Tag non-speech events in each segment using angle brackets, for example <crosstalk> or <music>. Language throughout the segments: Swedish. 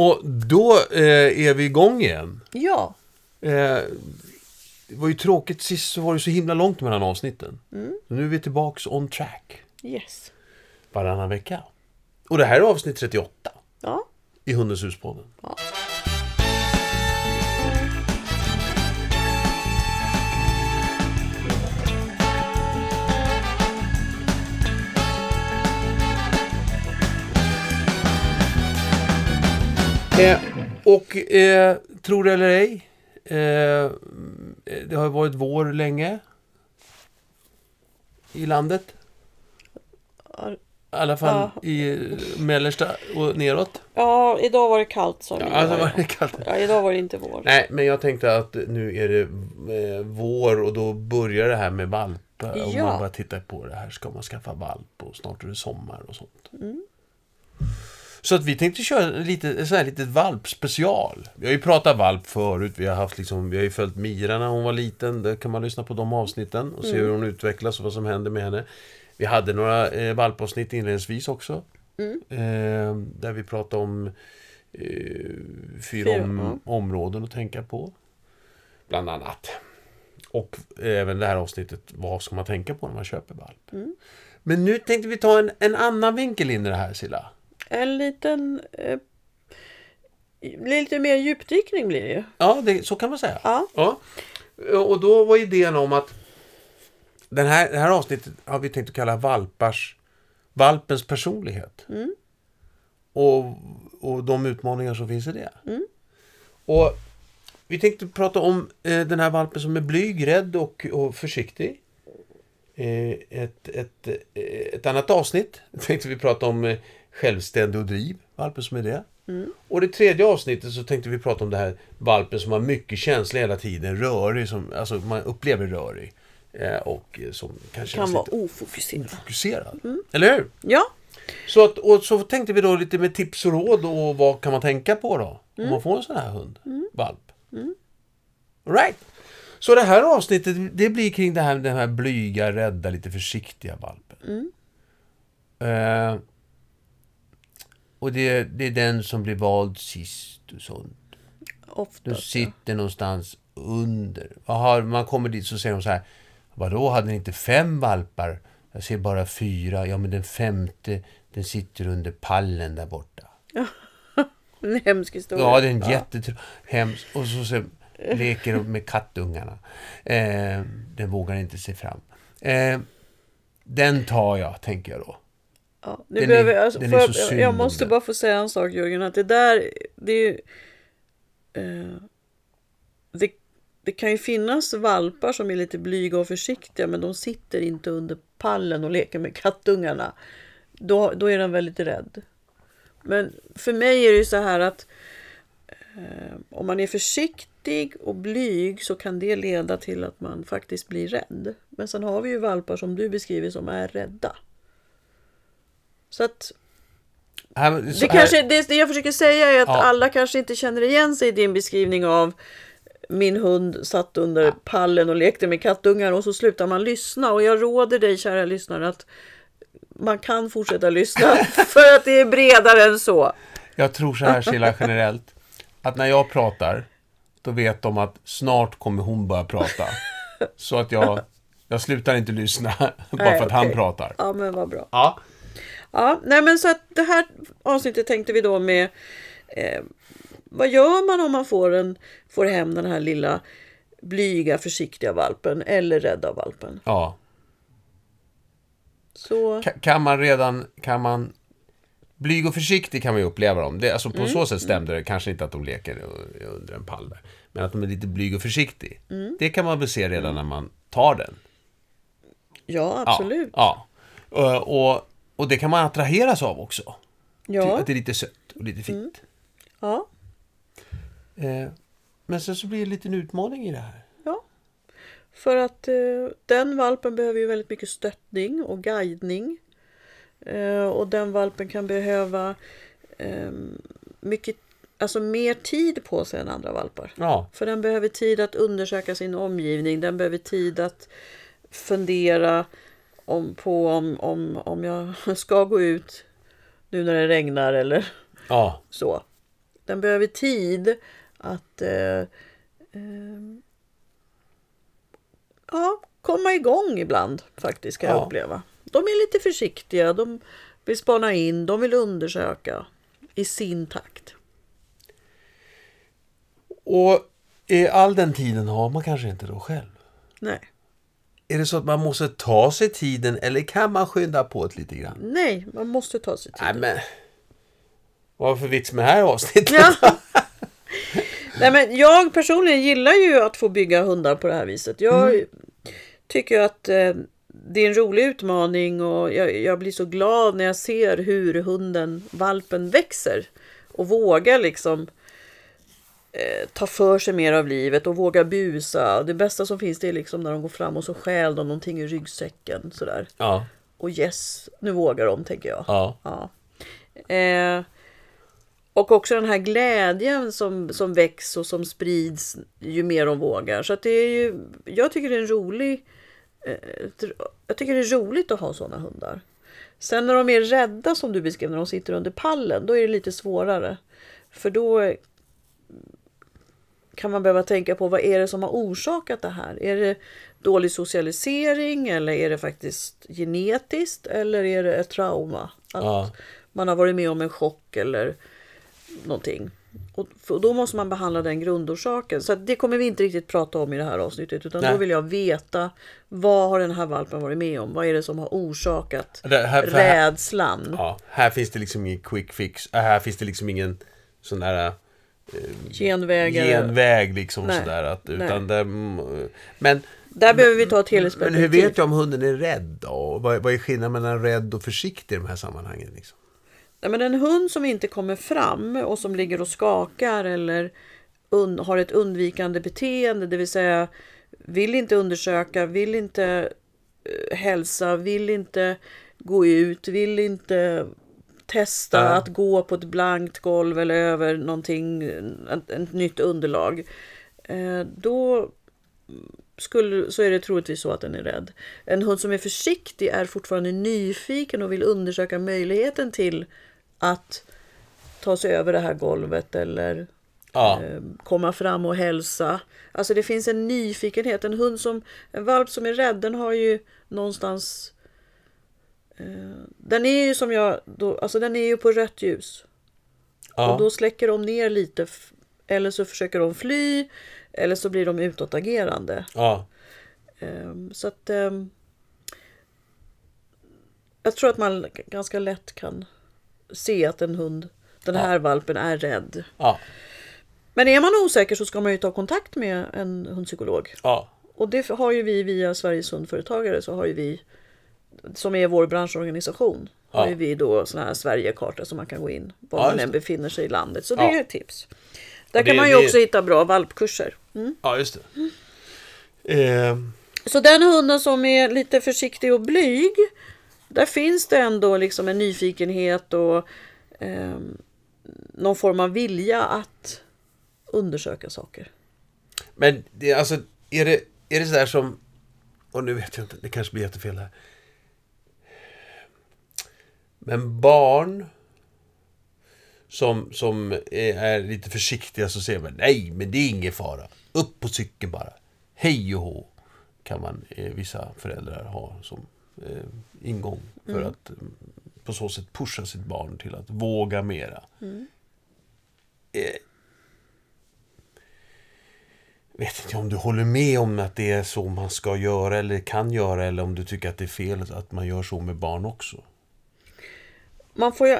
Och då eh, är vi igång igen. Ja. Eh, det var ju tråkigt sist så var det så himla långt mellan avsnitten. Så nu är vi tillbaks on track. Yes. Varannan vecka. Och det här är avsnitt 38 Ja. i Hundens huspodden. Ja. Eh, och eh, tror det eller ej, eh, det har varit vår länge i landet. I alla fall Ja. i mellersta och neråt. Ja, idag var det kallt sa. Ja, alltså var det kallt. ja, idag var det inte vår. Nej, men jag tänkte att nu är det eh, vår och då börjar det här med valpar. Ja. man bara tittar på det här. Ska man skaffa valp och snart är det sommar och sånt. Så att vi tänkte köra lite, så här litet valpspecial. Vi har ju pratat valp förut. Vi har, haft liksom, vi har ju följt Mira när hon var liten. Där kan man lyssna på de avsnitten och se hur hon utvecklas och vad som händer med henne. Vi hade några eh, valpavsnitt inledningsvis också. Eh, där vi pratade om eh, fyra Fyra, om, områden att tänka på. Bland annat. Och även det här avsnittet, vad ska man tänka på när man köper valp? Men nu tänkte vi ta en, en annan vinkel in i det här Silla. En liten... Eh, lite mer djupdykning blir det ju. Ja, det, så kan man säga. Ja. Ja. Och då var idén om att den här, det här avsnittet har vi tänkt att kalla valpars, valpens personlighet. Och, och de utmaningar som finns i det. Och vi tänkte prata om eh, den här valpen som är blyg, rädd och, och försiktig. Eh, ett, ett, eh, ett annat avsnitt <laughs> tänkte vi prata om eh, självständig och driv, valpen som är det. Och det tredje avsnittet så tänkte vi prata om det här valpen som har mycket känsla hela tiden, rörig, som, alltså man upplever rörig. Eh, och eh, som kanske Kan vara lite ofokuserad. fokuserad. Eller hur? Ja. Så, att, och så tänkte vi då lite med tips och råd och vad kan man tänka på då? Om man får en sån här hund, valp. All right. Så det här avsnittet det blir kring det här, den här blyga, rädda, lite försiktiga valpen. Eh, och det, det är den som blir vald sist och sånt. Ofta. Den sitter någonstans under. Har, man kommer dit så säger de så här. Vadå, hade ni inte fem valpar? Jag ser bara fyra. Ja, men den femte, den sitter under pallen där borta. <laughs> En hemsk historia. Ja, det är en jättetråkig... Hemskt. Och så, så leker de med kattungarna. Eh, den vågar inte se fram. Eh, den tar jag, tänker jag då. Ja, nu Den är- behöver, jag- alltså, den är jag, så synd jag måste bara få säga en sak Jörgen. Att det där, det är ju... Eh, det, det kan ju finnas valpar som är lite blyga och försiktiga men de sitter inte under pallen och leker med kattungarna. Då, då är den väldigt rädd. Men för mig är det ju så här att eh, om man är försiktig och blyg så kan det leda till att man faktiskt blir rädd. Men sen har vi ju valpar som du beskriver som är rädda. Så att det, kanske, det, det jag försöker säga är att Ja. alla kanske inte känner igen sig i din beskrivning av min hund satt under pallen och lekte med kattungar och så slutar man lyssna. Och jag råder dig kära lyssnare att man kan fortsätta lyssna <laughs> för att det är bredare än så. Jag tror så här, Sheila, <laughs> generellt. Att när jag pratar, då vet de att snart kommer hon börja prata. Så att jag, jag slutar inte lyssna <laughs> bara Nej, för att han okej. pratar. Ja men vad bra. Ja. Ja, nej men så att det här avsnittet tänkte vi då med eh, vad gör man om man får, en, får hem den här lilla blyga försiktiga valpen eller rädda valpen? ja. Så Ka- Kan man redan, kan man... Blyg och försiktig kan man ju uppleva dem. Det, alltså på så sätt stämde det kanske inte att de leker under en pall där. Men att de är lite blyg och försiktig. Det kan man väl se redan när man tar den. ja, Ja, absolut. Ja. Och, och, och det kan man attraheras av också. Ja, Att det är lite sött och lite fint. ja, Eh, men sen så blir det en liten utmaning i det här. ja. För att eh, den valpen behöver ju väldigt mycket stöttning och guidning. Eh, och den valpen kan behöva eh, mycket, alltså mer tid på sig än andra valpar. Ja, För den behöver tid att undersöka sin omgivning. Den behöver tid att fundera om, på om, om, om jag <laughs> ska gå ut nu när det regnar eller ja. så. Den behöver tid att eh, eh, ja, komma igång ibland faktiskt kan jag Ja. uppleva. De är lite försiktiga, de vill spana in, de vill undersöka i sin takt. Och all den tiden har man kanske inte då själv. Nej, Är det så att man måste ta sig tiden eller kan man skynda på det lite grann? nej, man måste ta sig tid. Nej men... Vad var för vits med det här avsnittet? Ja. <laughs> Nej, men jag personligen gillar ju att få bygga hundar på det här viset. Jag tycker att eh, det är en rolig utmaning och jag, jag blir så glad när jag ser hur hunden, valpen, växer och vågar liksom eh, ta för sig mer av livet och våga busa. Det bästa som finns det är liksom när de går fram och så stjäl de någonting ur ryggsäcken sådär. Ja. Och yes, nu vågar de tänker jag. Ja. Ja. Eh, och också den här glädjen som, som väcks och som sprids ju mer de vågar. Så det är ju, jag tycker det är en rolig eh, jag tycker det är roligt att ha sådana hundar. Sen när de är rädda som du beskrev, när de sitter under pallen, då är det lite svårare. För då kan man behöva tänka på vad är det som har orsakat det här? Är det dålig socialisering eller är det faktiskt genetiskt eller är det ett trauma? Att Ja. man har varit med om en chock eller någonting. Och då måste man behandla den grundorsaken. Så det kommer vi inte riktigt prata om i det här avsnittet. Utan Nej. då vill jag veta vad har den här valpen varit med om? Vad är det som har orsakat Det här, för här, rädslan? ja, här finns det liksom ingen quick fix. Äh, Här finns det liksom ingen sån där Genvägar. genväg liksom Nej. sådär. Att, utan det, mm, men, Där behöver vi ta ett men helhetsperspektiv. hur vet jag om hunden är rädd då? Och Vad, vad är skillnaden mellan rädd och försiktig i de här sammanhangen? Liksom? Nej, men en hund som inte kommer fram och som ligger och skakar eller un- har ett undvikande beteende, det vill säga vill inte undersöka, vill inte eh, hälsa, vill inte gå ut, vill inte testa Ja. att gå på ett blankt golv eller över någonting, ett, ett nytt underlag. Eh, då skulle, så är det troligtvis så att den är rädd. En hund som är försiktig är fortfarande nyfiken och vill undersöka möjligheten till att ta sig över det här golvet eller Ja, eh, komma fram och hälsa. Alltså det finns en nyfikenhet. En hund som, en valp som är rädd, den har ju någonstans den är ju som jag, då, alltså den är ju på rött ljus. ja, Och då släcker de ner lite. Eller så försöker de fly. Eller så blir de utåtagerande. ja. Ehm, Så att... ehm, Jag tror att man ganska lätt kan se att en hund, den Ja. här valpen, är rädd. ja, Men är man osäker så ska man ju ta kontakt med en hundpsykolog. ja. Och det har ju vi via Sveriges hundföretagare så har ju vi som är vår branschorganisation har Ja. ju vi då såna här Sverigekartor som man kan gå in var Ja, man än det. befinner sig i landet. Så det Ja. är ett tips. Där Och kan det- man ju det- också hitta bra valpkurser. Mm. ja just det. Eh, Så den hunden som är lite försiktig och blyg, där finns det ändå liksom en nyfikenhet och ehm, någon form av vilja att undersöka saker. Men det, alltså, är det, är det sådär som... Och nu vet jag inte, det kanske blir jättefel här. Men barn som, som är, är lite försiktiga så säger man nej, men det är ingen fara. Upp på cykeln bara. Hej och hå kan man eh, vissa föräldrar ha som eh, ingång för att eh, på så sätt pusha sitt barn till att våga mera. Eh, vet inte om du håller med om att det är så man ska göra eller kan göra eller om du tycker att det är fel att man gör så med barn också. Man får ju...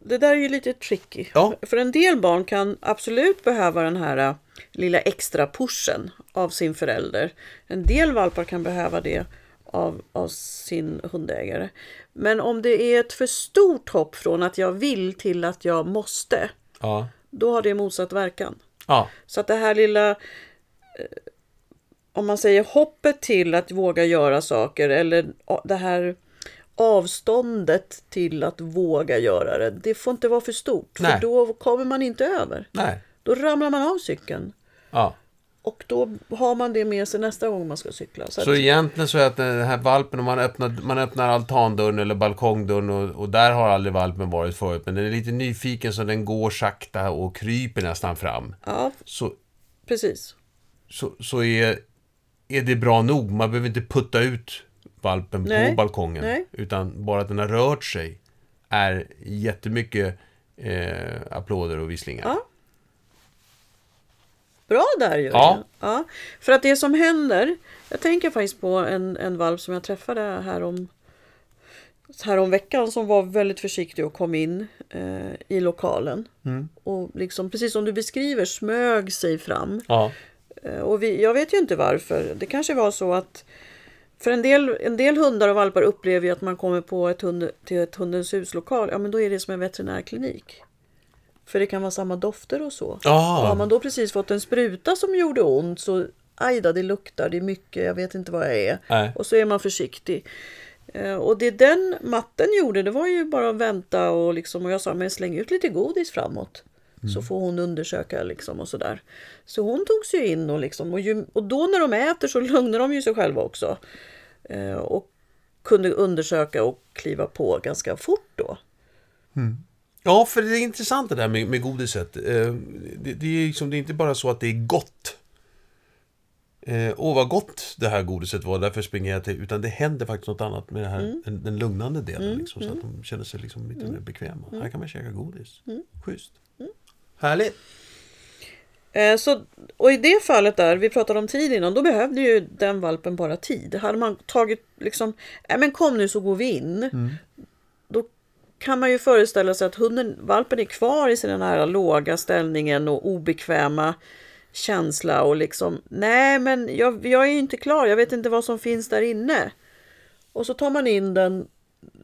Det där är ju lite tricky. Ja. För en del barn kan absolut behöva den här äh, lilla extra pushen av sin förälder. En del valpar kan behöva det av, av sin hundägare. Men om det är ett för stort hopp från att jag vill till att jag måste, Ja. då har det motsatt verkan. Ja. Så att det här lilla, eh, om man säger hoppet till att våga göra saker eller det här avståndet till att våga göra det, det får inte vara för stort. Nej. För då kommer man inte över. Nej. Då ramlar man av cykeln. Ja. Och då har man det med sig nästa gång man ska cykla. Så, Så att, egentligen så är att den här valpen, om man öppnar, man öppnar altandörren eller balkongdörren och, och där har aldrig valpen varit förut. Men den är lite nyfiken så den går sakta och kryper nästan fram. ja, Så, precis. så, så är, är det bra nog. Man behöver inte putta ut valpen Nej. på balkongen. Nej. Utan bara att den har rört sig är jättemycket eh, applåder och visslingar. Ja. Bra där Jörgen. Ja. ja. För att det som händer, jag tänker faktiskt på en, en valp som jag träffade här om, här om veckan som var väldigt försiktig och kom in eh, i lokalen. Mm. Och liksom, precis som du beskriver, smög sig fram. Ja. Eh, Och vi, jag vet ju inte varför. Det kanske var så att för en del, en del hundar och valpar upplever ju att man kommer på ett hund, till ett Hundens huslokal. Ja, men då är det som en veterinärklinik. För det kan vara samma dofter och så. Och har man då precis fått en spruta som gjorde ont så aj då, det luktar, det är mycket, jag vet inte vad jag är. Nej. Och så är man försiktig. Eh, Och det den matten gjorde, det var ju bara att vänta och liksom, och jag sa, men släng ut lite godis framåt. Så får hon undersöka liksom och sådär. Så hon tog sig in och liksom, och, ju, och då när de äter så <laughs> lugnar de ju sig själva också. Eh, Och kunde undersöka och kliva på ganska fort då. Ja, för det är intressant det där med, med godiset. Eh, det, det, är liksom, det är inte bara så att det är gott. Eh, Åh, vad gott det här godiset var, därför springer jag till. Utan det händer faktiskt något annat med det här, Mm. den, den lugnande delen. Liksom, Så att de känner sig liksom lite mer bekväma. Mm. Här kan man käka godis. Schysst. Härligt. Eh, Så, och i det fallet där, vi pratade om tid innan, då behövde ju den valpen bara tid. Hade man tagit liksom, nej men kom nu så går vi in. Då kan man ju föreställa sig att hunden, valpen är kvar i sin här låga ställningen och obekväma känsla och liksom, nej men jag, jag är ju inte klar, jag vet inte vad som finns där inne. Och så tar man in den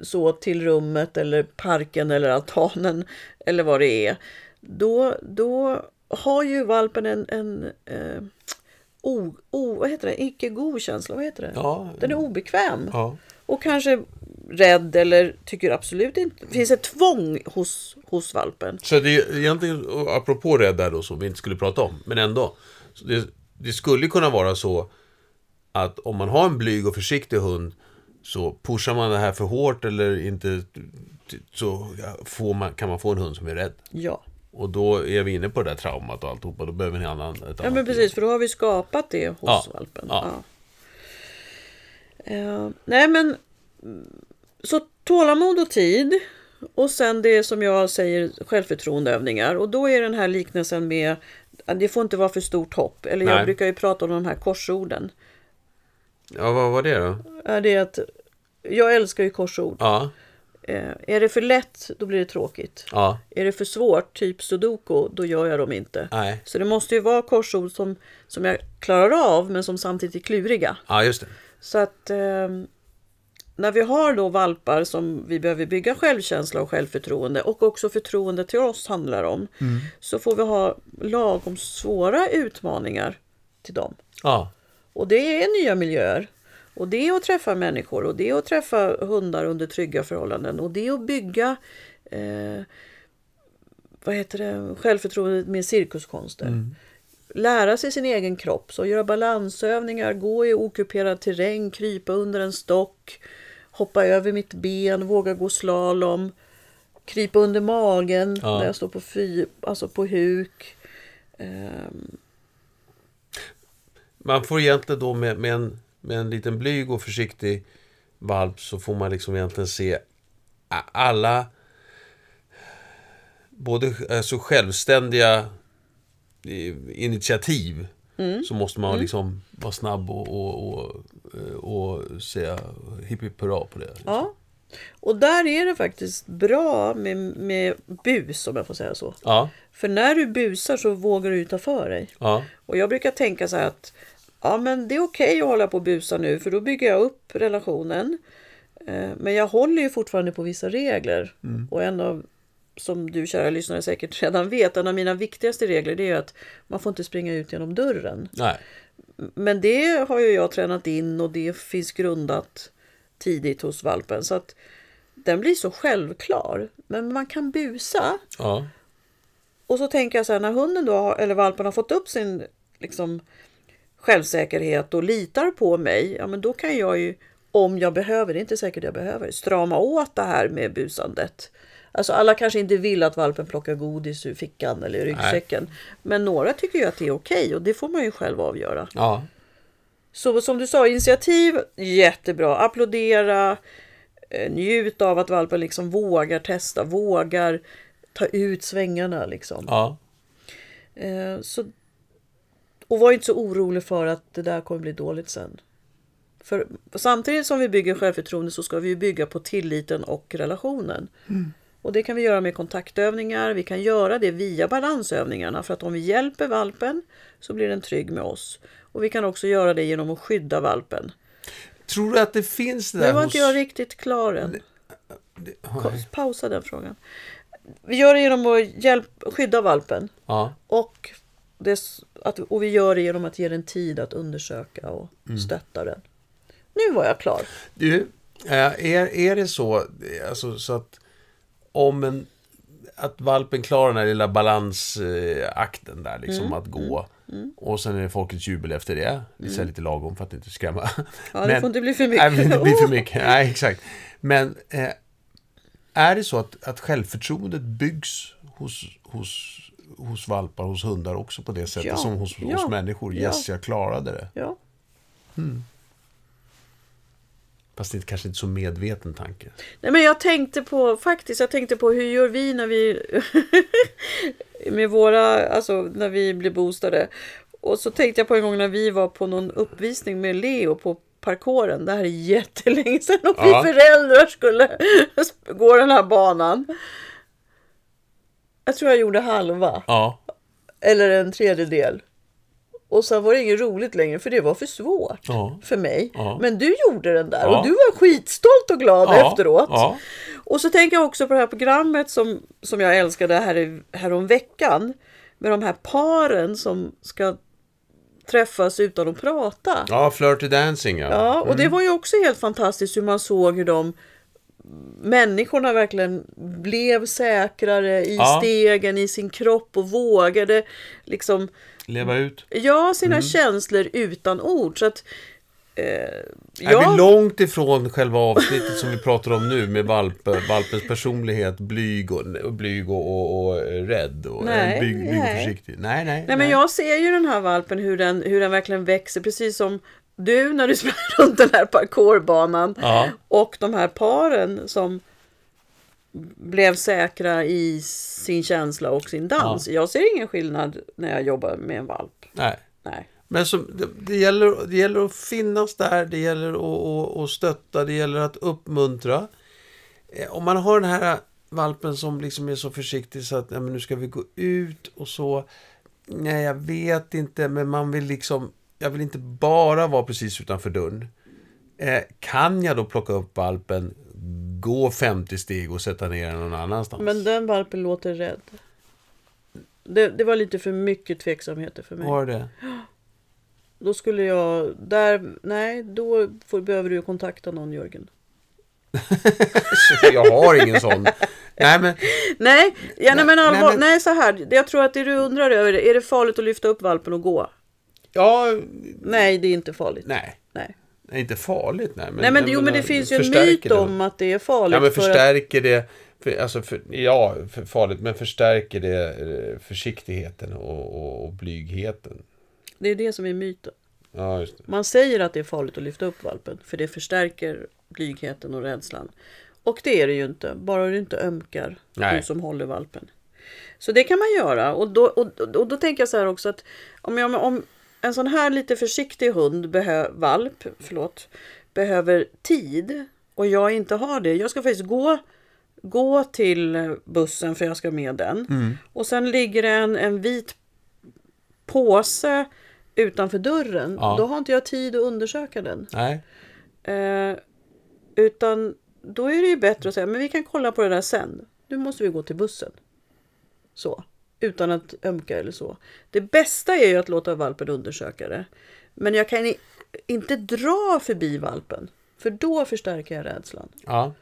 så till rummet eller parken eller altanen eller vad det är. Då, då har ju valpen en, en eh, o, o, vad heter det? icke god känsla. Vad heter det? Ja. Den är obekväm. Ja. Och kanske rädd eller tycker absolut inte... Det finns ett tvång hos, hos valpen. Så det är egentligen, apropå rädd där då, som vi inte skulle prata om, men ändå. Det, det skulle kunna vara så att om man har en blyg och försiktig hund så pushar man det här för hårt eller inte så får man, kan man få en hund som är rädd. Ja. Och då är vi inne på det där traumat och alltihopa. Då behöver ni en annan, Ja men precis, för då har vi skapat det hos Ja, valpen. ja. Ja. Eh, nej men, mm, så tålamod och tid. Och sen det som jag säger, självförtroendeövningar. Och då är den här liknelsen med, det får inte vara för stort hopp. Eller jag Nej. brukar ju prata om de här korsorden. Ja, vad var det då? Är det att, jag älskar ju korsord. Ja, Eh, är det för lätt, då blir det tråkigt. ja, Är det för svårt, typ sudoku, då gör jag dem inte. nej. Så det måste ju vara korsord som, som jag klarar av, men som samtidigt är kluriga. Ja, just det. Så att eh, när vi har då valpar som vi behöver bygga självkänsla och självförtroende och också förtroende till oss handlar om. Så får vi ha lagom svåra utmaningar till dem. Ja, Och det är nya miljöer. Och det är att träffa människor och det är att träffa hundar under trygga förhållanden. Och det är att bygga eh, vad heter det, självförtroendet med cirkuskonster. Lära sig sin egen kropp, så göra balansövningar, gå i okuperad terräng, krypa under en stock, hoppa över mitt ben, våga gå slalom, krypa under magen Ja. när jag står på, fy, alltså på huk. Ehm, Man får egentligen då med, med, en, med en liten blyg och försiktig valp så får man liksom egentligen se alla både alltså självständiga eh, initiativ så måste man liksom vara snabb och, och, och, eh, och säga hipp hipp hurra på det. Liksom. Ja, och där är det faktiskt bra med, med bus om jag får säga så. Ja, För när du busar så vågar du ta för dig. ja, Och jag brukar tänka så här att ja, men det är okej att hålla på och busa nu för då bygger jag upp relationen. Eh, Men jag håller ju fortfarande på vissa regler. Och en av, som du kära lyssnare säkert <laughs> redan vet, en av mina viktigaste regler är att man får inte springa ut genom dörren. nej, Men det har ju jag tränat in och det finns grundat tidigt hos valpen. Så att den blir så självklar. Men man kan busa. ja, Och så tänker jag så här, när hunden då, har- eller valpen har fått upp sin liksom självsäkerhet och litar på mig, ja men då kan jag ju, om jag behöver, det är inte säkert jag behöver, strama åt det här med busandet. Alltså alla kanske inte vill att valpen plockar godis ur fickan eller ur ryggsäcken. Men några tycker ju att det är okej och det får man ju själv avgöra. Ja. Så som du sa, initiativ, jättebra. Applådera, eh, njut av att valpen liksom vågar testa, vågar ta ut svängarna liksom. Ja. Eh, så, och var inte så orolig för att det där kommer bli dåligt sen. För samtidigt som vi bygger självförtroende så ska vi bygga på tilliten och relationen. Och det kan vi göra med kontaktövningar, vi kan göra det via balansövningarna för att om vi hjälper valpen så blir den trygg med oss. Och vi kan också göra det genom att skydda valpen. Tror du att det finns det där Nu var hos... inte jag riktigt klar än. Det- Ko- Pausa den frågan. Vi gör det genom att hjälp, skydda valpen. Ja. Och, det, att, och vi gör det genom att ge den tid att undersöka och Mm. stötta den. Nu var jag klar. Du, eh, är, är det så, alltså, så att om en, att valpen klarar den här lilla balansakten där, liksom Mm. att gå. Och sen är det folkets jubel efter det. Det är lite lagom för att inte skrämma. Mm. Ja, det <laughs> får inte bli för mycket. Nej, det får inte bli för mycket. <laughs> Nej, exakt. Men eh, är det så att, att självförtroendet byggs hos, hos, hos valpar, hos hundar också på det sättet Ja, som hos, ja, hos människor? ja. Yes, jag klarade det. Ja. Fast det är kanske inte så medveten tanke. Nej, men jag tänkte på, faktiskt, jag tänkte på hur gör vi när vi <laughs> med våra, alltså när vi blir boostade. Och så tänkte jag på en gång när vi var på någon uppvisning med Leo på parkouren. Det här är jättelänge sedan och Ja. vi föräldrar skulle <laughs> gå den här banan. Jag tror jag gjorde halva. Ja, Eller en tredjedel. Och sen var det inget roligt längre för det var för svårt Ja. för mig. Ja. Men du gjorde den där Ja. och du var skitstolt och glad efteråt. Och så tänker jag också på det här programmet som, som jag älskade här, här om veckan. Med de här paren som ska träffas utan att prata. Ja, Flirty Dancing ja. Ja, och det var ju också helt fantastiskt hur man såg hur de människorna verkligen blev säkrare i Ja. stegen, i sin kropp och vågade liksom Leva ut. ja, sina Mm. känslor utan ord. Så att, eh, Är ja, vi långt ifrån själva avsnittet som vi pratar om nu med valp, valpens personlighet, blyg och, blyg och, och, och rädd och Nej, eh, blyg, blyg och nej. försiktig? Nej, nej. Nej, men jag ser ju den här valpen hur den, hur den verkligen växer, precis som du när du <laughs> sprang runt den här parkourbanan. Ja. Och de här paren som blev säkra i sin känsla och sin dans. Jag ser ingen skillnad när jag jobbar med en valp. nej. Nej. Men som, det, det, gäller, det gäller att finnas där, det gäller att, att, att stötta, det gäller att uppmuntra. Eh, Om man har den här valpen som liksom är så försiktig så att ja, men nu ska vi gå ut och så. Nej, jag vet inte, men man vill liksom... Jag vill inte bara vara precis utanför dörren. Eh, kan jag då plocka upp valpen, gå 50 steg och sätta ner den någon annanstans? Men den valpen låter rädd. Det, det var lite för mycket tveksamheter för mig. Var det? Då skulle jag, där, nej, då får, behöver du kontakta någon Jörgen. <laughs> Jag har ingen sån. Nej, men... Nej, ja, nej, Nej, men allvar, nej, nej, men- så här. Jag tror att det du undrar över, är det farligt att lyfta upp valpen och gå? Ja, Nej, det är inte farligt. nej. Nej. Nej, inte farligt, nej. Men, Nej men, jo, men det finns ju en förstärker myt det. om att det är farligt. Ja, men för att, förstärker det... För, alltså, för, ja, för farligt, men förstärker det eh, försiktigheten och, och, och blygheten. det är det som är myten. Ja, just det. Man säger att det är farligt att lyfta upp valpen för det förstärker blygheten och rädslan. Och det är det ju inte, bara du inte ömkar Nej. du som håller valpen. Så det kan man göra. Och då, och, och då tänker jag så här också att om, jag, om en sån här lite försiktig hund, behö, valp, förlåt, behöver tid och jag inte har det. Jag ska faktiskt gå, gå till bussen för jag ska med den. Mm. Och sen ligger det en, en vit påse utanför dörren. Ja. Då har inte jag tid att undersöka den. Nej. Eh, utan då är det ju bättre att säga, men vi kan kolla på det där sen. Nu måste vi gå till bussen. Så. Utan att ömka eller så. Det bästa är ju att låta valpen undersöka det. Men jag kan inte dra förbi valpen. För då förstärker jag rädslan. Ja.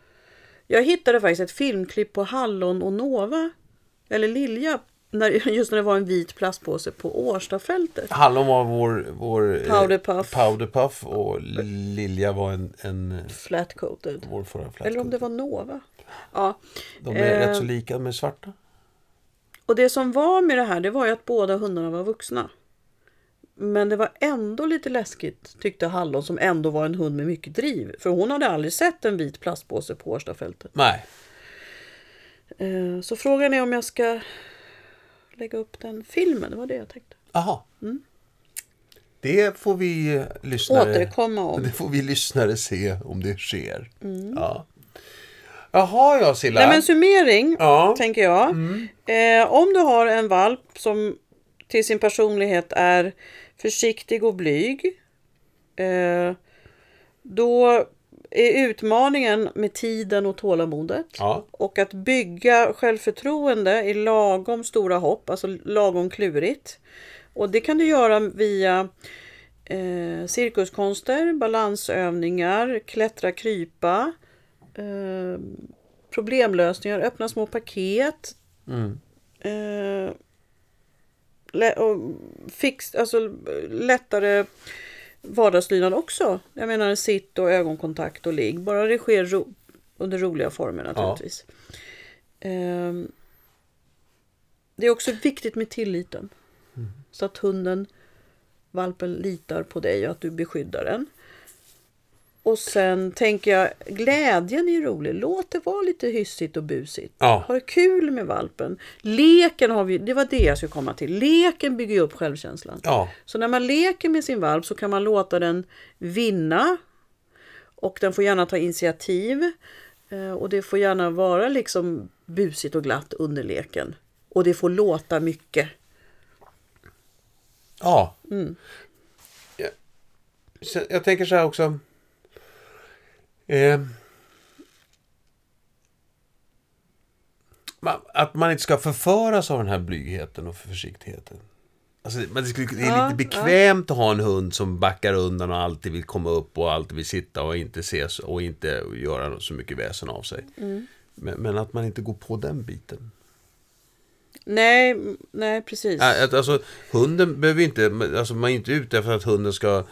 Jag hittade faktiskt ett filmklipp på Hallon och Nova. Eller Lilja när, <laughs> just när det var en vit plastpåse på Årstafältet. Hallon var vår, vår eh, Powderpuff. powderpuff och Lilja var en, en Flat coated. vår förra flat Eller om det var Nova. Ja. De är eh, rätt så lika med svarta. Och det som var med det här det var ju att båda hundarna var vuxna. Men det var ändå lite läskigt tyckte Hallon som ändå var en hund med mycket driv. För hon hade aldrig sett en vit plastpåse på Årstafältet. Nej. Eh, Så frågan är om jag ska lägga upp den filmen. Det var det jag tänkte. Aha. Det får vi eh, lyssnare... Återkomma om. <laughs> Det får vi lyssnare se om det sker. Ja. Jaha, ja Silla. Nej men summering Ja. tänker jag. Eh, om du har en valp som till sin personlighet är försiktig och blyg. Eh, då är utmaningen med tiden och tålamodet. Ja. Och att bygga självförtroende i lagom stora hopp, alltså lagom klurigt. Och det kan du göra via eh, cirkuskonster, balansövningar, klättra, krypa, eh, problemlösningar, öppna små paket. Mm. Eh, och fix, alltså, lättare vardagslydnad också. Jag menar sitt och ögonkontakt och ligg. Bara det sker ro- under roliga former naturligtvis. Ehm, det är också viktigt med tilliten. Så att hunden, valpen litar på dig och att du beskyddar den. Och sen tänker jag, glädjen är rolig. Låt det vara lite hyssigt och busigt. Ja. Ha det kul med valpen. Leken har vi, det var det jag skulle komma till. Leken bygger ju upp självkänslan. Ja. Så när man leker med sin valp så kan man låta den vinna. Och den får gärna ta initiativ. Eh, Och det får gärna vara liksom busigt och glatt under leken. Och det får låta mycket. Ja. Mm. Jag, jag tänker så här också. Eh, att man inte ska förföras av den här blygheten och försiktigheten. Alltså, men det, skulle, det är lite bekvämt att ha en hund som backar undan och alltid vill komma upp och alltid vill sitta och inte ses och inte göra så mycket väsen av sig. Mm. Men, men att man inte går på den biten. Nej, nej precis. Alltså, hunden behöver inte, alltså man är inte ute efter att hunden ska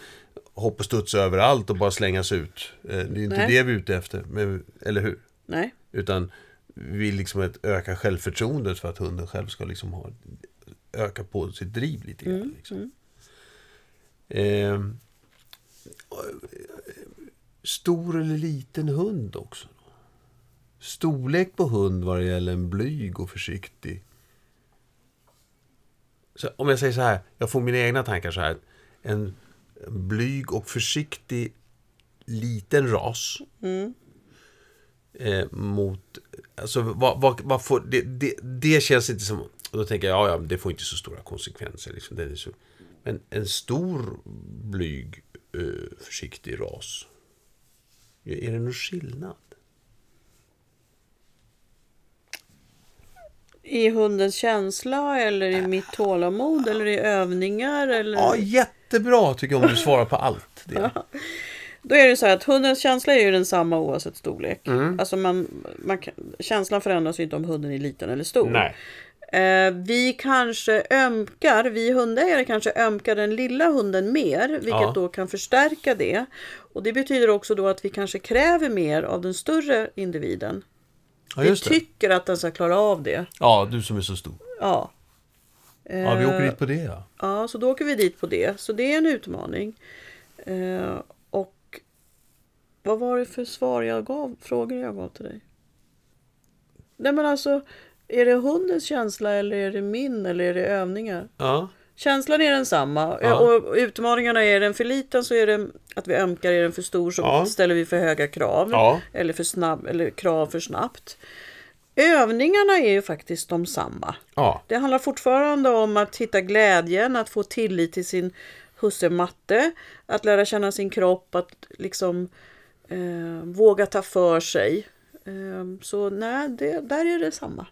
hoppa och studsa överallt och bara slängas ut. Eh, Det är inte Nej. det vi är ute efter, men, eller hur? Nej. Utan vi vill liksom öka självförtroendet för att hunden själv ska liksom ha, öka på sitt driv lite grann. Mm, Liksom. Och, eh, stor eller liten hund också? Storlek på hund vad det gäller en blyg och försiktig. Så om jag säger så här, jag får mina egna tankar så här. En blyg och försiktig liten ras. Eh, mot, alltså vad, vad, vad får, det, det, det känns inte som, och då tänker jag, ja, ja, det får inte så stora konsekvenser. Liksom, det är så, men en stor, blyg, eh, försiktig ras. Är det någon skillnad? I hundens känsla eller i mitt tålamod eller i övningar eller... Ja, jättebra tycker jag om du svarar på allt. Det. Då är det så här att hundens känsla är ju densamma oavsett storlek. Mm. Alltså man, man, känslan förändras ju inte om hunden är liten eller stor. Nej. Eh, vi kanske ömkar, vi hundägare kanske ömkar den lilla hunden mer, vilket Ja. då kan förstärka det. Och det betyder också då att vi kanske kräver mer av den större individen. Ja, vi tycker att den ska klara av det. Ja, du som är så stor. Ja. Ja, vi åker Eh, dit på det ja. Ja, så då åker vi dit på det. Så det är en utmaning. Eh, och vad var det för svar jag gav, frågor jag gav till dig? Nej men alltså, är det hundens känsla eller är det min eller är det övningar? Ja, Känslan är densamma Ja. och utmaningarna är den för liten så är det att vi ömkar, är den för stor så Ja. ställer vi för höga krav. Ja. Eller, för snabb, eller krav för snabbt. Övningarna är ju faktiskt de samma. ja. Det handlar fortfarande om att hitta glädjen, att få tillit till sin husse matte, att lära känna sin kropp, att liksom eh, våga ta för sig. Eh, så nej, det, där är det samma.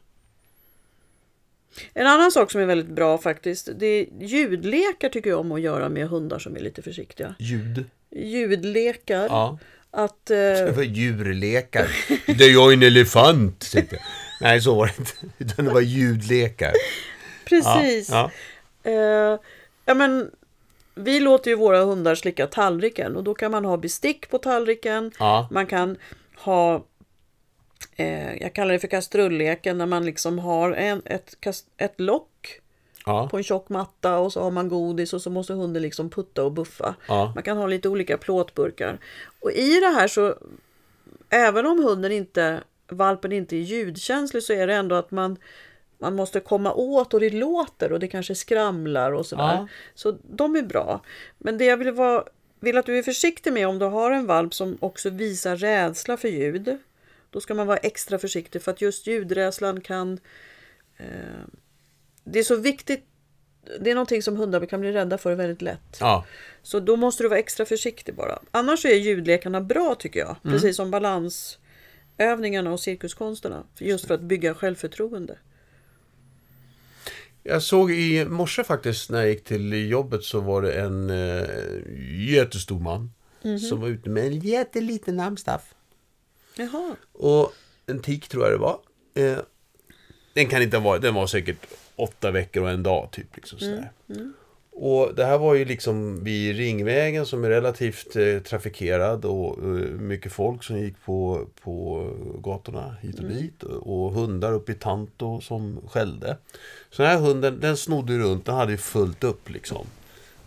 En annan sak som är väldigt bra faktiskt, det är ljudlekar tycker jag om att göra med hundar som är lite försiktiga. Ljud. Ljudlekar. Ja. Att, eh, Det var djurlekar. Det är jag en elefant. Nej, så var det inte. Utan det var ljudlekar. precis. Ja, Eh, ja, men, vi låter ju våra hundar slicka tallriken och då kan man ha bestick på tallriken. ja. Man kan ha, eh, jag kallar det för kastrulleken, när man liksom har en, ett, ett lock ja. på en tjock matta och så har man godis och så måste hunden liksom putta och buffa. Ja. Man kan ha lite olika plåtburkar. Och i det här så, även om hunden inte, valpen inte är ljudkänslig så är det ändå att man man måste komma åt och det låter och det kanske skramlar och sådär. Ja. Så de är bra. Men det jag vill, vara, vill att du är försiktig med om du har en valp som också visar rädsla för ljud. Då ska man vara extra försiktig för att just ljudrädslan kan... Eh, det är så viktigt. Det är någonting som hundar kan bli rädda för väldigt lätt. ja. Så då måste du vara extra försiktig bara. Annars är ljudlekarna bra tycker jag. Mm. Precis som balansövningarna och cirkuskonsterna. Just för att bygga självförtroende. Jag såg i morse faktiskt när jag gick till jobbet så var det en eh, jättestor man Mhm. som var ute med en jätteliten amstaff. Jaha. Och en tik tror jag det var. Eh, den kan inte ha varit, den var säkert åtta veckor och en dag typ. Liksom, sådär. Och det här var ju liksom vid Ringvägen som är relativt eh, trafikerad och eh, mycket folk som gick på, på gatorna hit och dit. Och, och hundar uppe i Tanto som skällde. Så den här hunden, den snodde runt, den hade ju fullt upp liksom.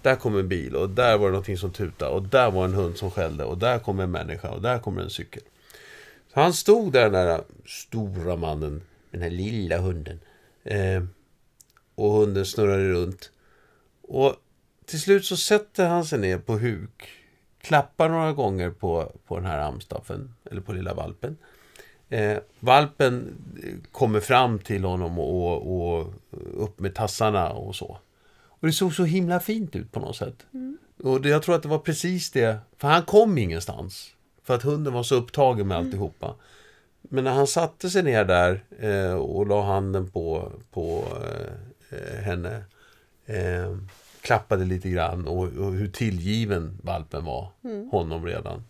Där kom en bil och där var det någonting som tutade och där var en hund som skällde och där kom en människa och där kommer en cykel. Så han stod där, den där stora mannen, med den här lilla hunden. Eh, och hunden snurrade runt. Och till slut så sätter han sig ner på huk. Klappar några gånger på, på den här amstaffen, eller på lilla valpen. Eh, valpen kommer fram till honom och, och upp med tassarna och så. Och det såg så himla fint ut på något sätt. Och det, jag tror att det var precis det, för han kom ingenstans. För att hunden var så upptagen med alltihopa. Men när han satte sig ner där eh, och la handen på, på eh, eh, henne. Eh, klappade lite grann och, och hur tillgiven valpen var honom redan.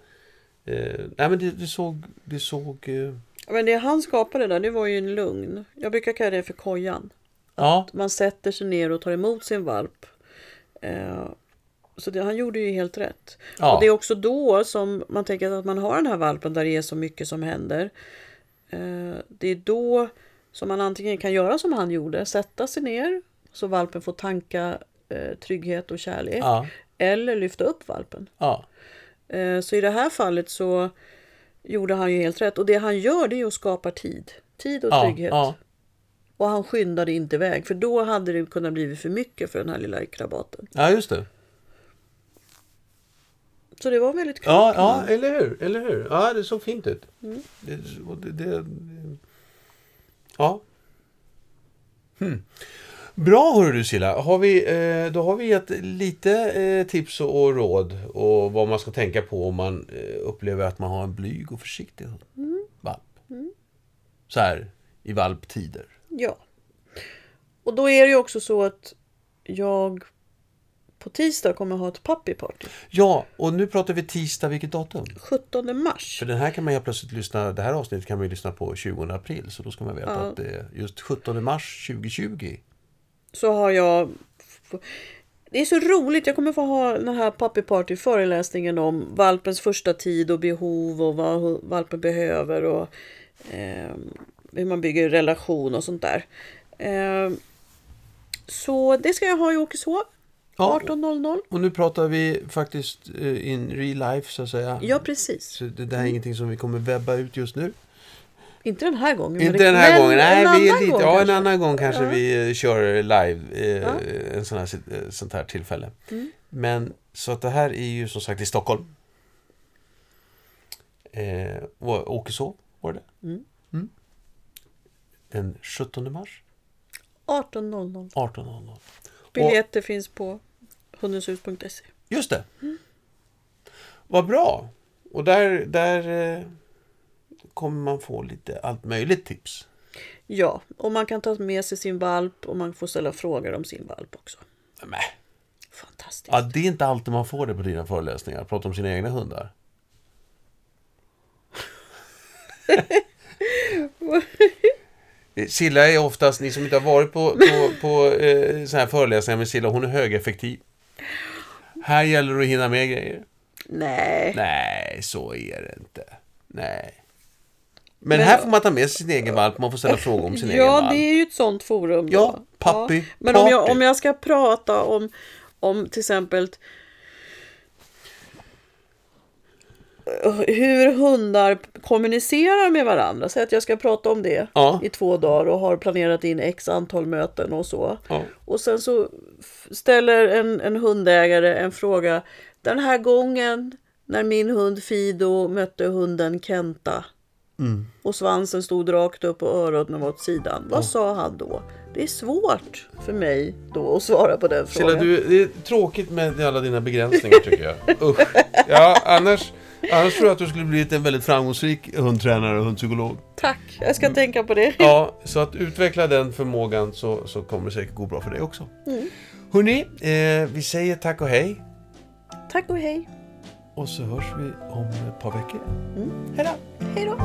Eh, nej men det, det såg, det såg eh, Men det han skapade där, det var ju en lugn. Jag brukar kalla det för kojan. ja, Man sätter sig ner och tar emot sin valp. Eh, så det, han gjorde ju helt rätt. Ja. Och det är också då som man tänker att man har den här valpen där det är så mycket som händer. Eh, det är då som man antingen kan göra som han gjorde, sätta sig ner så valpen får tanka eh, trygghet och kärlek. ja, Eller lyfta upp valpen. ja, Eh, Så i det här fallet så gjorde han ju helt rätt. Och det han gör det är att skapa tid. Tid och trygghet. Och han skyndade inte iväg. För då hade det kunnat bli för mycket för den här lilla krabaten. ja, just det. Så det var väldigt klokt. Ja, ja, eller hur? Eller hur? Ja, det såg fint ut. Mm. Det, det, det, ja. Hmm. Bra hörru du Silla. Har vi, eh, då har vi gett lite eh, tips och, råd och vad man ska tänka på om man eh, upplever att man har en blyg och försiktig. Mm. valp. Så här i valptider. Ja. Och då är det ju också så att jag på tisdag kommer ha ett puppyparty. Ja, och nu pratar vi tisdag, vilket datum? 17 mars. För den här kan man ju plötsligt lyssna, det här avsnittet kan man ju lyssna på 20 april. Så då ska man veta Ja. att det är just 17 mars 2020. Så har jag... Det är så roligt. Jag kommer få ha den här puppy party föreläsningen om valpens första tid och behov och vad valpen behöver och eh, hur man bygger relation och sånt där. Eh, så det ska jag ha i Åkeshov. Ja. 18.00. Och nu pratar vi faktiskt eh, in real life så att säga. Ja, precis. Så det, det här är ingenting som vi kommer webba ut just nu. Inte den här gången. Inte den här gången. Nej, en vi är lite, gång ja, en annan gång kanske Ja. vi eh, kör live. Eh, Ja. En sån här, eh, sånt här tillfälle. Mm. Men så att det här är ju som sagt i Stockholm. Eh, och Åkeshov var det. Mm. Mm. Den 17 mars 18.00. 18.00. Biljetter finns på hundenshus.se. Just det. Vad bra. Och där, där eh, kommer man få lite allt möjligt tips. Ja, och man kan ta med sig sin valp och man får ställa frågor om sin valp också. Men, Fantastiskt. ja, det är inte alltid man får det på dina föreläsningar. Prata om sina egna hundar. <laughs> <laughs> Eh, Silla är oftast, ni som inte har varit på, på, på eh, så här föreläsningar med Silla, hon är högeffektiv. Här gäller det att hinna med grejer. Nej. Nej, så är det inte. Nej. Men, Men- här får man ta med sig sin egen valp, man får ställa frågor om sin <laughs> egen Ja, valp. det är ju ett sånt forum. Då. Ja, puppy Men om jag, om jag ska prata om, om till exempel eh, hur hundar kommunicerar med varandra. Säg att jag ska prata om det Ja. i två dagar och har planerat in x antal möten och så. Ja. Och sen så ställer en, en hundägare en fråga. Den här gången när min hund Fido mötte hunden Kenta Mm. och svansen stod rakt upp och öronen var åt sidan. Vad sa han då? Det är svårt för mig då att svara på den frågan. du, det är tråkigt med alla dina begränsningar tycker jag. Usch. Ja, annars, annars tror jag att du skulle blivit en väldigt framgångsrik hundtränare och hundpsykolog. Tack, jag ska tänka på det. Ja, <laughs> så att utveckla den förmågan så, så kommer det säkert gå bra för dig också. Mm. Hörrni, eh, vi säger tack och hej. Tack och hej. Och så hörs vi om ett par veckor. Hej då! Hej då.